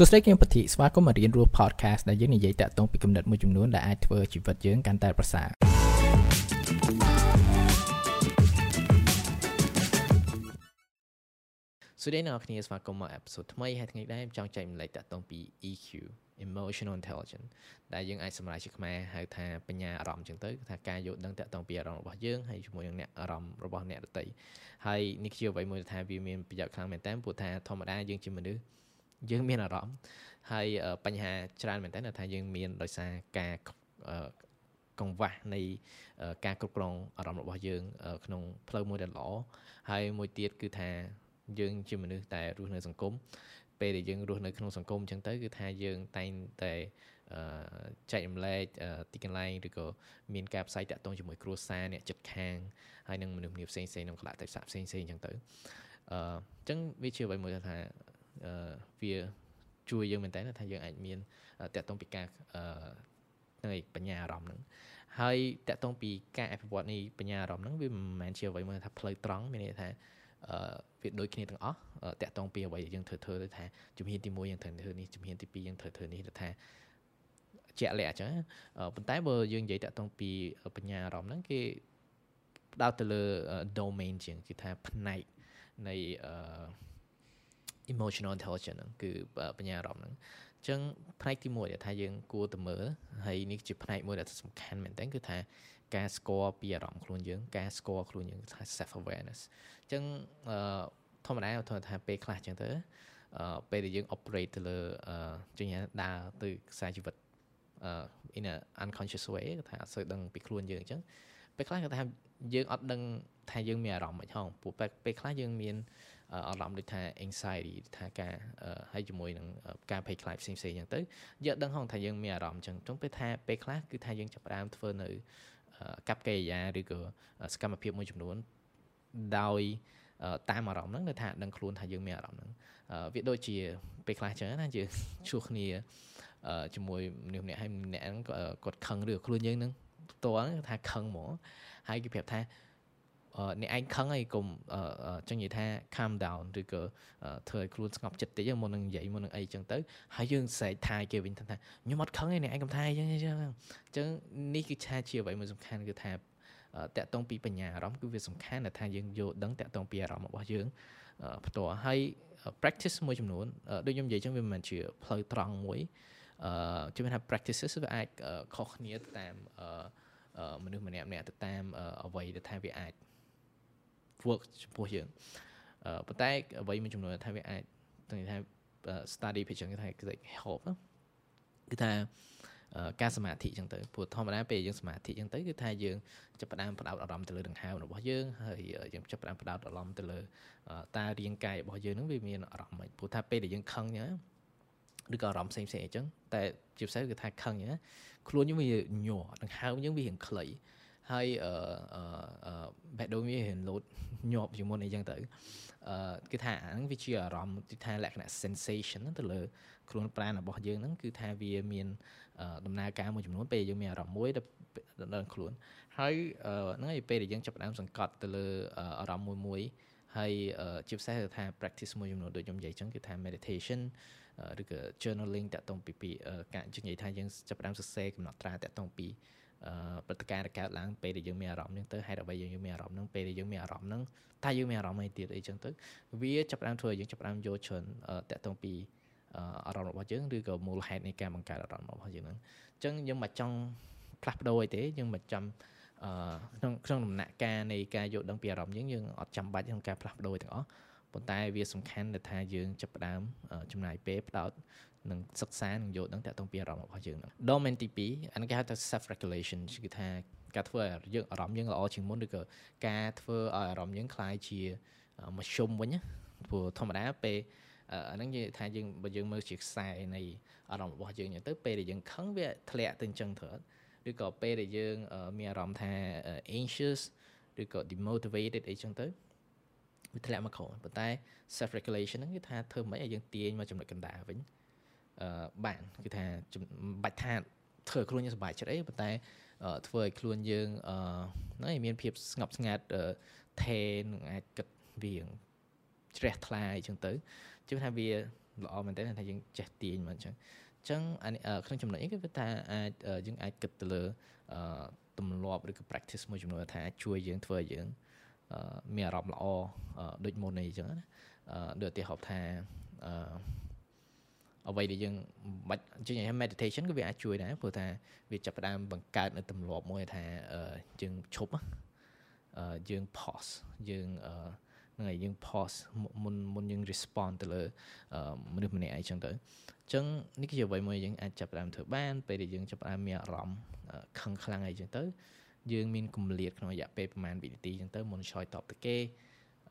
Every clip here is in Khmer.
សួស្តីគឹមពធីស្វាគមន៍មករៀនរស់ podcast ដែលយើងនិយាយតាក់ទងពីគំនិតមួយចំនួនដែលអាចធ្វើជីវិតយើងកាន់តែប្រសើរសួស្តីអ្នកនរគ្នាស្វាគមន៍មកអេពីសូតថ្មីហើយថ្ងៃនេះចង់ចែកម្លែកតាក់ទងពី EQ emotional intelligence ដែលយើងអាចសម្រាប់ជាខ្មែរហៅថាបញ្ញាអារម្មណ៍ចឹងទៅគឺថាការយល់ដឹងតាក់ទងពីអារម្មណ៍របស់យើងហើយជាមួយនឹងអ្នកអារម្មណ៍របស់អ្នកដទៃហើយនេះជាអ្វីមួយថាវាមានប្រយោជន៍ខ្លាំងមែនតើព្រោះថាធម្មតាយើងជាមនុស្ស យើងមានអារម្មណ៍ហើយបញ្ហាច្រើនមែនតើថាយើងមានដោយសារការកង្វះនៃការគ្រប់គ្រងអារម្មណ៍របស់យើង ក្នុងផ្លូវមួយដែលល្អហើយមួយទៀតគឺថាយើងជាមនុស្សដែលរស់នៅសង្គមពេលដែលយើងរស់នៅក្នុងសង្គមអញ្ចឹងទៅគឺថាយើងតែងតែចែករំលែកទីកន្លែងឬក៏មានការផ្សាយតាក់ទងជាមួយគ្រួសារអ្នកចិត្តខាងហើយនឹងមនុស្សម្នាផ្សេងផ្សេងក្នុងកលៈទេសៈផ្សេងផ្សេងអញ្ចឹងទៅអញ្ចឹងវាជាអ្វីមួយថា វាជួយយើងមែនតើថាយើងអាចមានតាក់ទងពីការនៅបញ្ញាអារម្មណ៍ហ្នឹងហើយតាក់ទងពីការអភិវឌ្ឍនៃបញ្ញាអារម្មណ៍ហ្នឹងវាមិនមែនជាអ្វីមួយថាផ្លូវត្រង់មានន័យថាអឺវាដូចគ្នាទាំងអស់តាក់ទងពីអ្វីដែលយើងធ្វើធ្វើទៅថាជំហានទី1យើងត្រូវធ្វើនេះជំហានទី2យើងត្រូវធ្វើនេះទៅថាជាក់លាក់អញ្ចឹងប៉ុន្តែបើយើងនិយាយតាក់ទងពីបញ្ញាអារម្មណ៍ហ្នឹងគេផ្ដោតទៅលើ domain ជាងគឺថាផ្នែកនៃអឺ emotional intelligence ហ្នឹងគឺបញ្ញាអារម្មណ៍ហ្នឹងអញ្ចឹងផ្នែកទី1ដែលថាយើងគួរទៅមើលហើយនេះជាផ្នែកមួយដែលសំខាន់មែនតើគឺថាការស្គាល់ពីអារម្មណ៍ខ្លួនយើងការស្គាល់ខ្លួនយើងថា self awareness អញ្ចឹងអឺធម្មតាថាពេលខ្លះអញ្ចឹងទៅអឺពេលដែលយើង operate ទៅលើអឺជាញដើរទៅខ្សែជីវិតអឺ in a unconscious way ថាអត់សូវដឹងពីខ្លួនយើងអញ្ចឹងពេលខ្លះគាត់ថាយើងអត់ដឹងថាយើងមានអារម្មណ៍មិនហងពួកពេលខ្លះយើងមាន អារម្មណ៍ដូចថា anxiety ថាការហើយជាមួយនឹងការភ័យខ្លាចផ្សេងផ្សេងអញ្ចឹងទៅយើងដឹងហងថាយើងមានអារម្មណ៍អញ្ចឹងចុងពេលថាពេលខ្លះគឺថាយើងចាប់ផ្ដើមធ្វើនៅកັບកិរិយាឬក៏សកម្មភាពមួយចំនួនដោយតាមអារម្មណ៍ហ្នឹងនៅថាដឹងខ្លួនថាយើងមានអារម្មណ៍ហ្នឹងវាដូចជាពេលខ្លះចឹងណាយើងជួសគ្នាជាមួយមនុស្សម្នាក់ហើយម្នាក់ហ្នឹងគាត់ខឹងឬខ្លួនយើងហ្នឹងផ្ទាល់ថាខឹងហ្មងហើយគេប្រាប់ថា អ្នកឯងខឹងហើយកុំចឹងនិយាយថា calm down ឬក៏ធ្វើឲ្យខ្លួនស្ងប់ចិត្តតិចមុននឹងនិយាយមុននឹងអីចឹងទៅហើយយើងស្រែកថាគេវិញថាខ្ញុំអត់ខឹងទេអ្នកឯងកុំថាអីចឹងចឹងអញ្ចឹងនេះគឺឆាជាអ្វីមួយសំខាន់គឺថាតាក់ទងពីបញ្ញាអារម្មណ៍គឺវាសំខាន់ដែលថាយើងយល់ដឹងតាក់ទងពីអារម្មណ៍របស់យើងផ្ទាល់ហើយ practice មួយចំនួនដូចខ្ញុំនិយាយចឹងវាមិនមែនជាផ្លូវត្រង់មួយអឺជំនឿថា practices វាអាចខុសគ្នាទៅតាមមនុស្សម្នាក់ម្នាក់ទៅតាមអ្វីដែលថាវាអាច work ចំពោះយើងប៉ុន្តែអ្វីមួយចំនួនថាវាអាចទៅថា study ពីចឹងគេថាគឺ help គឺថាការសមាធិចឹងទៅព្រោះធម្មតាពេលយើងសមាធិចឹងទៅគឺថាយើងចាប់ផ្ដើមផ្ដោតអារម្មណ៍ទៅលើដង្ហើមរបស់យើងហើយយើងចាប់ផ្ដើមផ្ដោតអារម្មណ៍ទៅលើតើរាងកាយរបស់យើងនឹងវាមានអារម្មណ៍មិនព្រោះថាពេលដែលយើងខឹងចឹងឬក៏អារម្មណ៍ផ្សេងផ្សេងអញ្ចឹងតែជាពិសេសគឺថាខឹងចឹងខ្លួនយើងវាញ័រដង្ហើមយើងវារៀងខ្លី ហើយអឺអឺបេះដូងវារៀងលោតញាប់ជាងមុនអីចឹងទៅអឺគឺថាអាហ្នឹងវាជាអារម្មណ៍គឺថាលក្ខណៈ sensation ទៅលើខ្លួនប្រាណរបស់យើងហ្នឹងគឺថាវាមានដំណើរការមួយចំនួនពេលយើងមានអារម្មណ៍មួយដល់ខ្លួនហើយហ្នឹងឯងពេលដែលយើងចាប់ផ្ដើមសង្កត់ទៅលើអារម្មណ៍មួយមួយហើយជាពិសេសគឺថា practice មួយចំនួនដូចខ្ញុំនិយាយចឹងគឺថា meditation ឬក៏ journaling តាក់ទងពីពីការនិយាយថាយើងចាប់ផ្ដើមសរសេរកំណត់ត្រាតាក់ទងពី ព្រឹត្តិការណ៍ដែលកើតឡើងពេលដែលយើងមានអារម្មណ៍ហ្នឹងទៅហេតុអ្វីយើងមានអារម្មណ៍ហ្នឹងពេលដែលយើងមានអារម្មណ៍ហ្នឹងតើយើងមានអារម្មណ៍អីទៀតអីចឹងទៅវាចាប់ផ្ដើមធ្វើឲ្យយើងចាប់ផ្ដើមយល់ច្រើនតាក់ទងពីអារម្មណ៍របស់យើងឬក៏មូលហេតុនៃការបង្កើតអារម្មណ៍របស់យើងហ្នឹងអញ្ចឹងយើងមិនចង់ផ្លាស់ប្ដូរអីទេយើងមិនចាំអឺក្នុងក្នុងដំណាក់កាលនៃការយល់ដឹងពីអារម្មណ៍យើងយើងអត់ចាំបាច់ក្នុងការផ្លាស់ប្ដូរទាំងអស់ ប៉ុន្តែវាសំខាន់ដែលថាយើងចាប់ផ្ដើមចំណាយពេលផ្ដោតនឹងសិក្សានឹងយល់ដឹងតាក់ទងពីអារម្មណ៍របស់យើងហ្នឹង domain ទី2អានេះគេហៅថា self regulation គឺថាការធ្វើឲ្យយើងអារម្មណ៍យើងល្អជាងមុនឬក៏ការធ្វើឲ្យអារម្មណ៍យើងคล้ายជាមធ្យមវិញណាព្រោះធម្មតាពេលអាហ្នឹងនិយាយថាយើងបើយើងមើលជាខ្សែនៃអារម្មណ៍របស់យើងទៅពេលដែលយើងខឹងវាធ្លាក់ទៅអញ្ចឹងទៅឬក៏ពេលដែលយើងមានអារម្មណ៍ថា anxious ឬក៏ demotivated អីចឹងទៅ វាធ្លាក់មកក្រោមប៉ុន្តែ self regulation ហ្នឹងគឺថាធ្វើមិនឲ្យយើងទាញមកចំណុចកណ្ដាលវិញអឺបានគឺថាបាច់ថាធ្វើឲ្យខ្លួនយើងសុបាយចិត្តអីប៉ុន្តែធ្វើឲ្យខ្លួនយើងអឺហ្នឹងមានភាពស្ងប់ស្ងាត់ថេនឹងអាចគិតវាជ្រះថ្លាអីចឹងទៅជឿថាវាល្អមែនតើថាយើងចេះទាញមកអញ្ចឹងអញ្ចឹងក្នុងចំណុចនេះគឺថាអាចយើងអាចគិតទៅលើទម្លាប់ឬក៏ practice មួយចំនួនថាជួយយើងធ្វើឲ្យយើង មានអារម្មណ៍ល្អដូចមុននេះអញ្ចឹងណាដូចឧទាហរណ៍ថាអ្វីដែលយើងមិនបាច់ជិះឲ្យ meditation ក៏វាអាចជួយដែរព្រោះថាវាចាប់ផ្ដើមបង្កើតនៅទម្លាប់មួយថាយើងឈប់យើង pause យើងហ្នឹងហើយយើង pause មុនមុនយើង respond ទៅលើមនុស្សម្នាក់អីចឹងទៅអញ្ចឹងនេះគឺជាអ្វីមួយយើងអាចចាប់ផ្ដើមធ្វើបានពេលដែលយើងចាប់ផ្ដើមមានអារម្មណ៍ខឹងខ្លាំងអីចឹងទៅ យើងមានគម្លាតក្នុងរយៈពេលប្រហែលវិនាទីចឹងទៅមុនឆ្លើយតបទៅគេ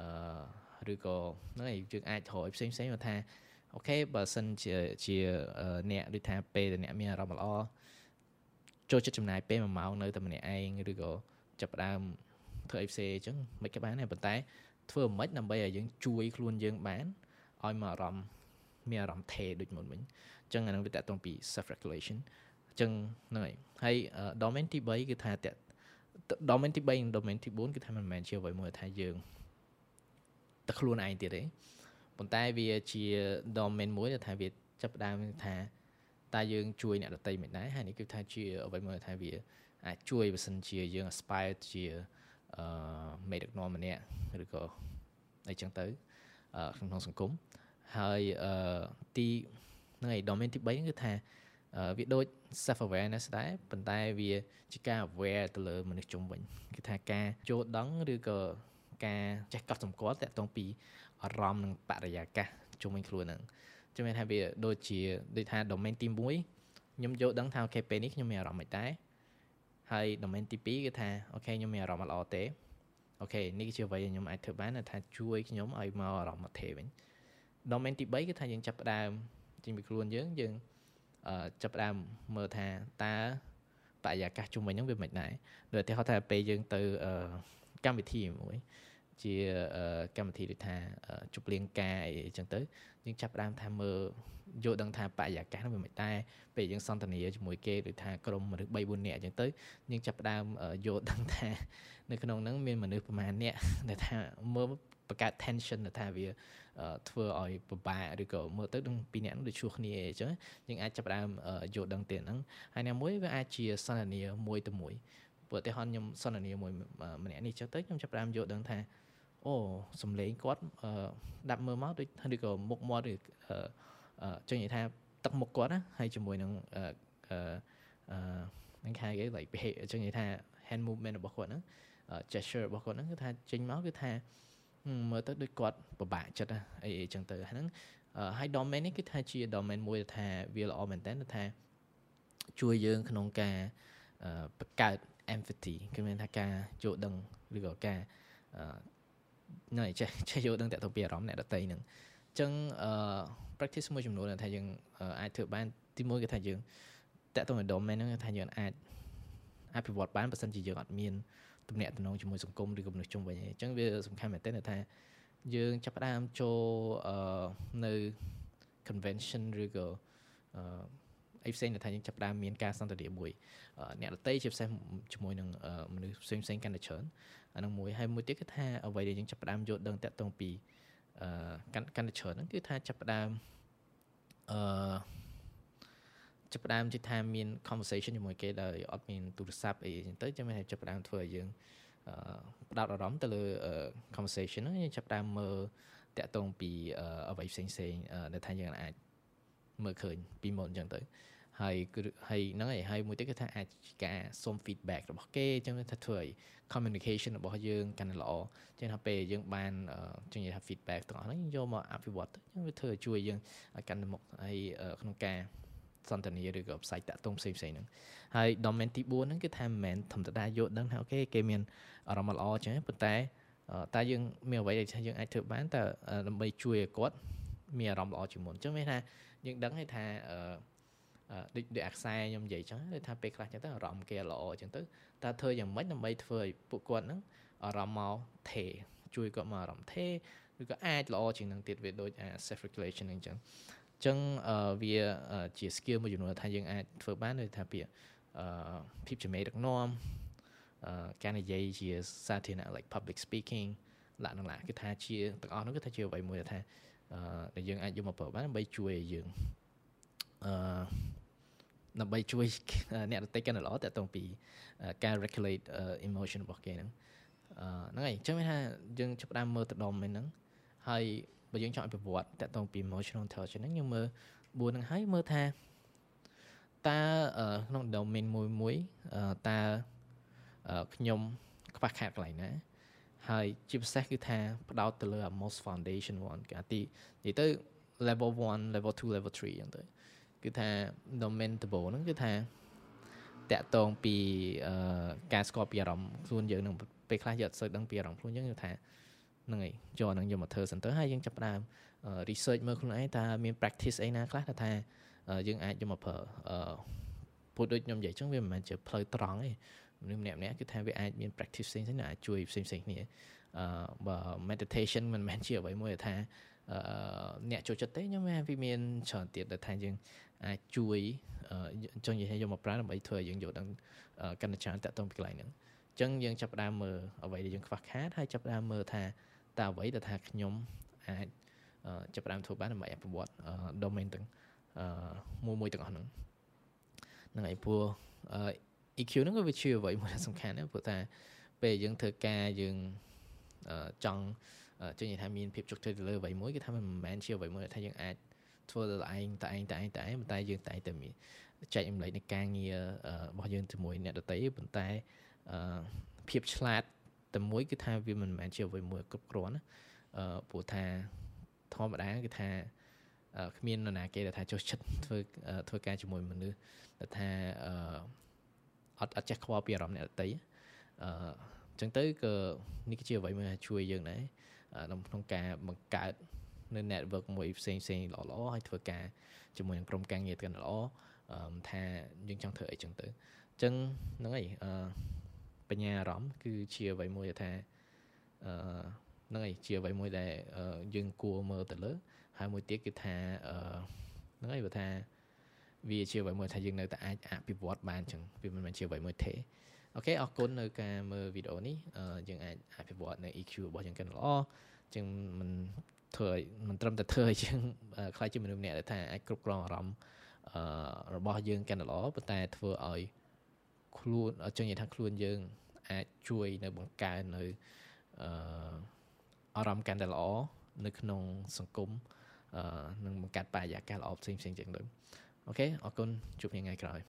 អឺឬក៏ហ្នឹងហើយយើងអាចរកផ្សេងផ្សេងមកថាអូខេបើសិនជាជាអ្នកដូចថាពេលដែលអ្នកមានអារម្មណ៍ល្អចូលចិត្តចំណាយពេល1ម៉ោងនៅតែម្នាក់ឯងឬក៏ចាប់ផ្ដើមធ្វើអីផ្សេងអញ្ចឹងមិនក៏បានដែរប៉ុន្តែធ្វើមិនដើម្បីឲ្យយើងជួយខ្លួនយើងបានឲ្យមកអារម្មណ៍មានអារម្មណ៍ថេដូចមុនវិញអញ្ចឹងអានឹងវាតកតងពី self regulation អញ្ចឹងហ្នឹងហើយហើយ domain ទី3គឺថាត domain ទី3និង domain ទី4គឺថាមិនមែនជាអ្វីមួយថាយើងតែខ្លួនឯងទៀតទេប៉ុន្តែវាជា domain មួយដែលថាវាចាប់ផ្ដើមថាតើយើងជួយអ្នកដទៃមិនដែរហើយនេះគឺថាជាអ្វីមួយថាវាអាចជួយបើសិនជាយើង aspire ជាអឺមេដឹកនាំម្នាក់ឬក៏អីចឹងទៅក្នុងសង្គមហើយអឺទីហ្នឹងហើយ domain ទី3គឺថា វាដូច self awareness ដែរប៉ុន្តែវាជាការ aware ទៅលើមនុស្សជុំវិញគឺថាការចូលដឹងឬក៏ការចេះកត់សម្គាល់តាក់ទងពីអារម្មណ៍និងបរិយាកាសជុំវិញខ្លួនហ្នឹងជំនឿថាវាដូចជាដូចថា domain ទី1ខ្ញុំយកដឹងថា okay ពេលនេះខ្ញុំមានអារម្មណ៍មិនដែរហើយ domain ទី2គឺថា okay ខ្ញុំមានអារម្មណ៍ល្អទេ okay នេះជាអ្វីដែលខ្ញុំអាចធ្វើបានថាជួយខ្ញុំឲ្យមកអារម្មណ៍មកទេវិញ domain ទី3គឺថាយើងចាប់ផ្ដើមចេញពីខ្លួនយើងយើងអឺ ចាប់ផ្ដើមមើលថាតើបរិយាកាសជុំវិញហ្នឹងវាមិនដែរដូចឧទាហរណ៍ថាពេលយើងទៅកម្មវិធីមួយជាកម្មវិធីដូចថាជប់លៀងការអីចឹងទៅយើងចាប់ផ្ដើមថាមើលយល់ដឹងថាបរិយាកាសនោះវាមិនតែពេលយើងសន្ទនាជាមួយគេដូចថាក្រុមមនុស្ស3 4នាក់អញ្ចឹងទៅយើងចាប់ផ្ដើមយល់ដឹងថានៅក្នុងហ្នឹងមានមនុស្សប្រហែលនាក់ដែលថាមើល បង្កើត tension ថាវាធ្វើឲ្យពិបាកឬក៏មើលទៅនឹងពីរនាក់នោះដូចឈ្លោះគ្នាអញ្ចឹងយើងអាចចាប់ផ្ដើមយល់ដឹងទៀតហ្នឹងហើយណាមួយវាអាចជាសន្ទនាមួយទៅមួយព្រោះឧទាហរណ៍ខ្ញុំសន្ទនាមួយម្នាក់នេះចុះទៅខ្ញុំចាប់ផ្ដើមយល់ដឹងថាអូសំឡេងគាត់ដាក់មើលមកដូចឬក៏មុខមាត់ឬចឹងនិយាយថាទឹកមុខគាត់ណាហើយជាមួយនឹងអឺអឺនឹងខែគេ like ចឹងនិយាយថា hand movement របស់គាត់ហ្នឹង gesture របស់គាត់ហ្នឹងគឺថាចេញមកគឺថា មើលទៅដូចគាត់ពិបាកចិត្តអីអីចឹងទៅហ្នឹងហើយ domain នេះគឺថាជា domain មួយថាវាល្អមែនតើថាជួយយើងក្នុងការបង្កើត empathy គឺមានថាការយល់ដឹងឬក៏ការណែចេះចេះយល់ដឹងតាក់ទងពីអារម្មណ៍អ្នកដទៃហ្នឹងអញ្ចឹងអឺ practice មួយចំនួនថាយើងអាចធ្វើបានទីមួយគឺថាយើងតាក់ទងនឹង domain ហ្នឹងថាយើងអាចអភិវឌ្ឍបានបើសិនជាយើងអត់មាន ទំនាក់ទំនងជាមួយសង្គមឬក៏មនុស្សជុំវិញអញ្ចឹងវាសំខាន់មែនទែនថា យើងចាប់ផ្ដើមចូលអឺនៅ convention ឬក៏អឺអីផ្សេងដែលថាយើងចាប់ផ្ដើមមានការសន្ទនាមួយអ្នកដតីជាពិសេសជាមួយនឹងមនុស្សផ្សេងផ្សេងកាន់តែច្រើនអានឹងមួយហើយមួយទៀតគឺថាអ្វីដែលយើងចាប់ផ្ដើមយល់ដឹងតាក់ទងពីអឺកាន់កាន់តែច្រើនហ្នឹងគឺថាចាប់ផ្ដើមអឺ ចាប់ផ្ដើមជាថាមាន conversation ជាមួយគេដោយអត់មានទូរស័ព្ទអីចឹងទៅចាំតែចាប់ផ្ដើមធ្វើឲ្យយើងអឺផ្ដោតអារម្មណ៍ទៅលើ conversation ហ្នឹងយើងចាប់ផ្ដើមមើលតាក់ទងពីអ្វីផ្សេងផ្សេងដែលថាយើងអាចមើលឃើញពីមុនអញ្ចឹងទៅហើយគឺហើយហ្នឹងហើយហើយមួយទៀតគឺថាអាចការសុំ feedback របស់គេអញ្ចឹងថាធ្វើឲ្យ communication របស់យើងកាន់តែល្អអញ្ចឹងថាពេលយើងបានចឹងនិយាយថា feedback ទាំងអស់ហ្នឹងយកមកអភិវឌ្ឍទៅវាធ្វើឲ្យជួយយើងឲ្យកាន់តែមុខហើយក្នុងការ សន្ទនាឬក៏ផ្សាយតាក់ទងផ្សេងផ្សេងហ្នឹងហើយ domain ទី4ហ្នឹងគឺថាមិនមែនធម្មតាយកដឹងថាអូខេគេមានអារម្មណ៍ល្អចឹងប៉ុន្តែតែយើងមានអ្វីដែលយើងអាចធ្វើបានតែដើម្បីជួយឲ្យគាត់មានអារម្មណ៍ល្អជាងមុនអញ្ចឹងមានថាយើងដឹងហើយថាអឺដូចដូចអាខ្សែខ្ញុំនិយាយចឹងថាពេលខ្លះចឹងទៅអារម្មណ៍គេល្អចឹងទៅតើធ្វើយ៉ាងម៉េចដើម្បីធ្វើឲ្យពួកគាត់ហ្នឹងអារម្មណ៍មកថេជួយគាត់មកអារម្មណ៍ថេឬក៏អាចល្អជាងនឹងទៀតវាដូចអា self regulation ហ្នឹងចឹង ចឹងវាជា skill មួយចំនួនថាយើងអាចធ្វើបានដូចថាពីអឺភាពជាមេដឹកនាំអឺការនិយាយជាសាធារណៈ like public speaking ឡាក់នឹងឡាគឺថាជាទាំងអស់នោះគឺថាជាអ្វីមួយថាអឺដែលយើងអាចយកមកប្រើបានដើម្បីជួយឲ្យយើងអឺដើម្បីជួយអ្នកដទៃកាន់តែល្អតើតងពីការ regulate emotion របស់គេហ្នឹងអឺហ្នឹងហើយអញ្ចឹងមានថាយើងចាប់ផ្ដើមមើលទៅដុំហ្នឹងហើយ បើយើងចង់ឲ្យប្រវត្តិតើតងពី emotional intelligence ហ្នឹងយើងមើល4ហ្នឹងហើយមើលថាតើក្នុង domain មួយមួយតើខ្ញុំខ្វះខាតកន្លែងណាហើយជាពិសេសគឺថាផ្ដោតទៅលើ most foundation one គេអាទីនិយាយទៅ level 1 level 2 level 3អញ្ចឹងទៅគឺថា domain ដំបូងហ្នឹងគឺថាតាក់តងពីការស្គាល់ពីអារម្មណ៍ខ្លួនយើងនឹងពេលខ្លះយើងអត់សូវដឹងពីអារម្មណ៍ខ្លួនយើងគឺថា ហ្នឹងហើយយកហ្នឹងយកមកធ្វើសិនទៅហើយយើងចាប់ផ្ដើម research មើលខ្លួនឯងតើមាន practice អីណាខ្លះថាយើងអាចយកមកប្រើពុទ្ធដូចខ្ញុំនិយាយចឹងវាមិនមែនជាផ្លូវត្រង់ទេមនុស្សម្នាក់ម្នាក់គឺថាវាអាចមាន practice ផ្សេងៗដែលអាចជួយផ្សេងៗគ្នាអឺបើ meditation មិនមែនជាអ្វីមួយថាអឺអ្នកចូលចិត្តទេខ្ញុំថាវាមានច្រើនទៀតដែលថាយើងអាចជួយចង់និយាយថាយកមកប្រើដើម្បីធ្វើឲ្យយើងយល់ដឹងកាន់តែច្រើនតាក់ទងពីកន្លែងហ្នឹងអញ្ចឹងយើងចាប់ផ្ដើមមើលអ្វីដែលយើងខ្វះខាតហើយចាប់ផ្ដើមមើលថា តើអ្វីដែលថាខ្ញុំអាចចាប់ផ្ដើមធ្វើបានដើម្បីអភិវឌ្ឍ domain ទាំងមួយមួយទាំងអស់ហ្នឹងហ្នឹងហើយព្រោះ EQ ហ្នឹងក៏វាជាអ្វីមួយដែលសំខាន់ដែរព្រោះថាពេលយើងធ្វើការយើងចង់ជឿថាមានភាពជោគជ័យទៅលើអ្វីមួយគឺថាมันមិនមែនជាអ្វីមួយដែលថាយើងអាចធ្វើទៅឯងតែឯងតែឯងតែឯងប៉ុន្តែយើងតែតែមានចែករំលែកនៃការងាររបស់យើងជាមួយអ្នកដទៃប៉ុន្តែភាពឆ្លាត តែមួយគឺថាវាមិនមែនជាអ្វីមួយគ្រប់គ្រាន់ណាព្រោះថាធម្មតាគឺថាគ្មាននរណាគេដែលថាចុះចិត្តធ្វើធ្វើការជាមួយមនុស្សដែលថាអត់អត់ចេះខ្វល់ពីអារម្មណ៍អ្នកដទៃអឺអញ្ចឹងទៅក៏នេះគឺជាអ្វីមួយជួយយើងដែរក្នុងការបង្កើតនៅ network មួយផ្សេងផ្សេងល្អល្អហើយធ្វើការជាមួយនឹងក្រុមការងារកាន់ល្អថាយើងចង់ធ្វើអីចឹងទៅអញ្ចឹងហ្នឹងហើយអឺ បញ្ញាអារម្មណ៍គឺជាអ្វីមួយថាអឺហ្នឹងហើយជាអ្វីមួយដែលយើងគួរមើលទៅលើ ហើយមួយទៀតគឺថាអឺហ្នឹងហើយបើថាវាជាអ្វីមួយថាយើងនៅតែអាចអភិវឌ្ឍបានចឹងវាមិនមែនជាអ្វីមួយទេអូខេអរគុណនៅការមើលវីដេអូនេះយើងអាចអភិវឌ្ឍនៅ EQ របស់យើងកាន់ល្អចឹងមិនធ្វើឲ្យមិនត្រឹមតែធ្វើឲ្យយើងខ្លាចជាមនុស្សម្នាក់ដែលថាអាចគ្រប់គ្រងអារម្មណ៍របស់យើងកាន់តែល្អប៉ុន្តែធ្វើឲ្យ ខ្លួនចឹងនិយាយថាខ្លួនយើង អាចជួយនៅបង្កើននៅអារម្មណ៍កាន់តែល្អនៅក្នុងសង្គមនឹងបង្កើតបរិយាកាសល្អផ្សេងផ្សេងជាងទៅអូខេអរគុណជួបគ្នាថ្ងៃក្រោយ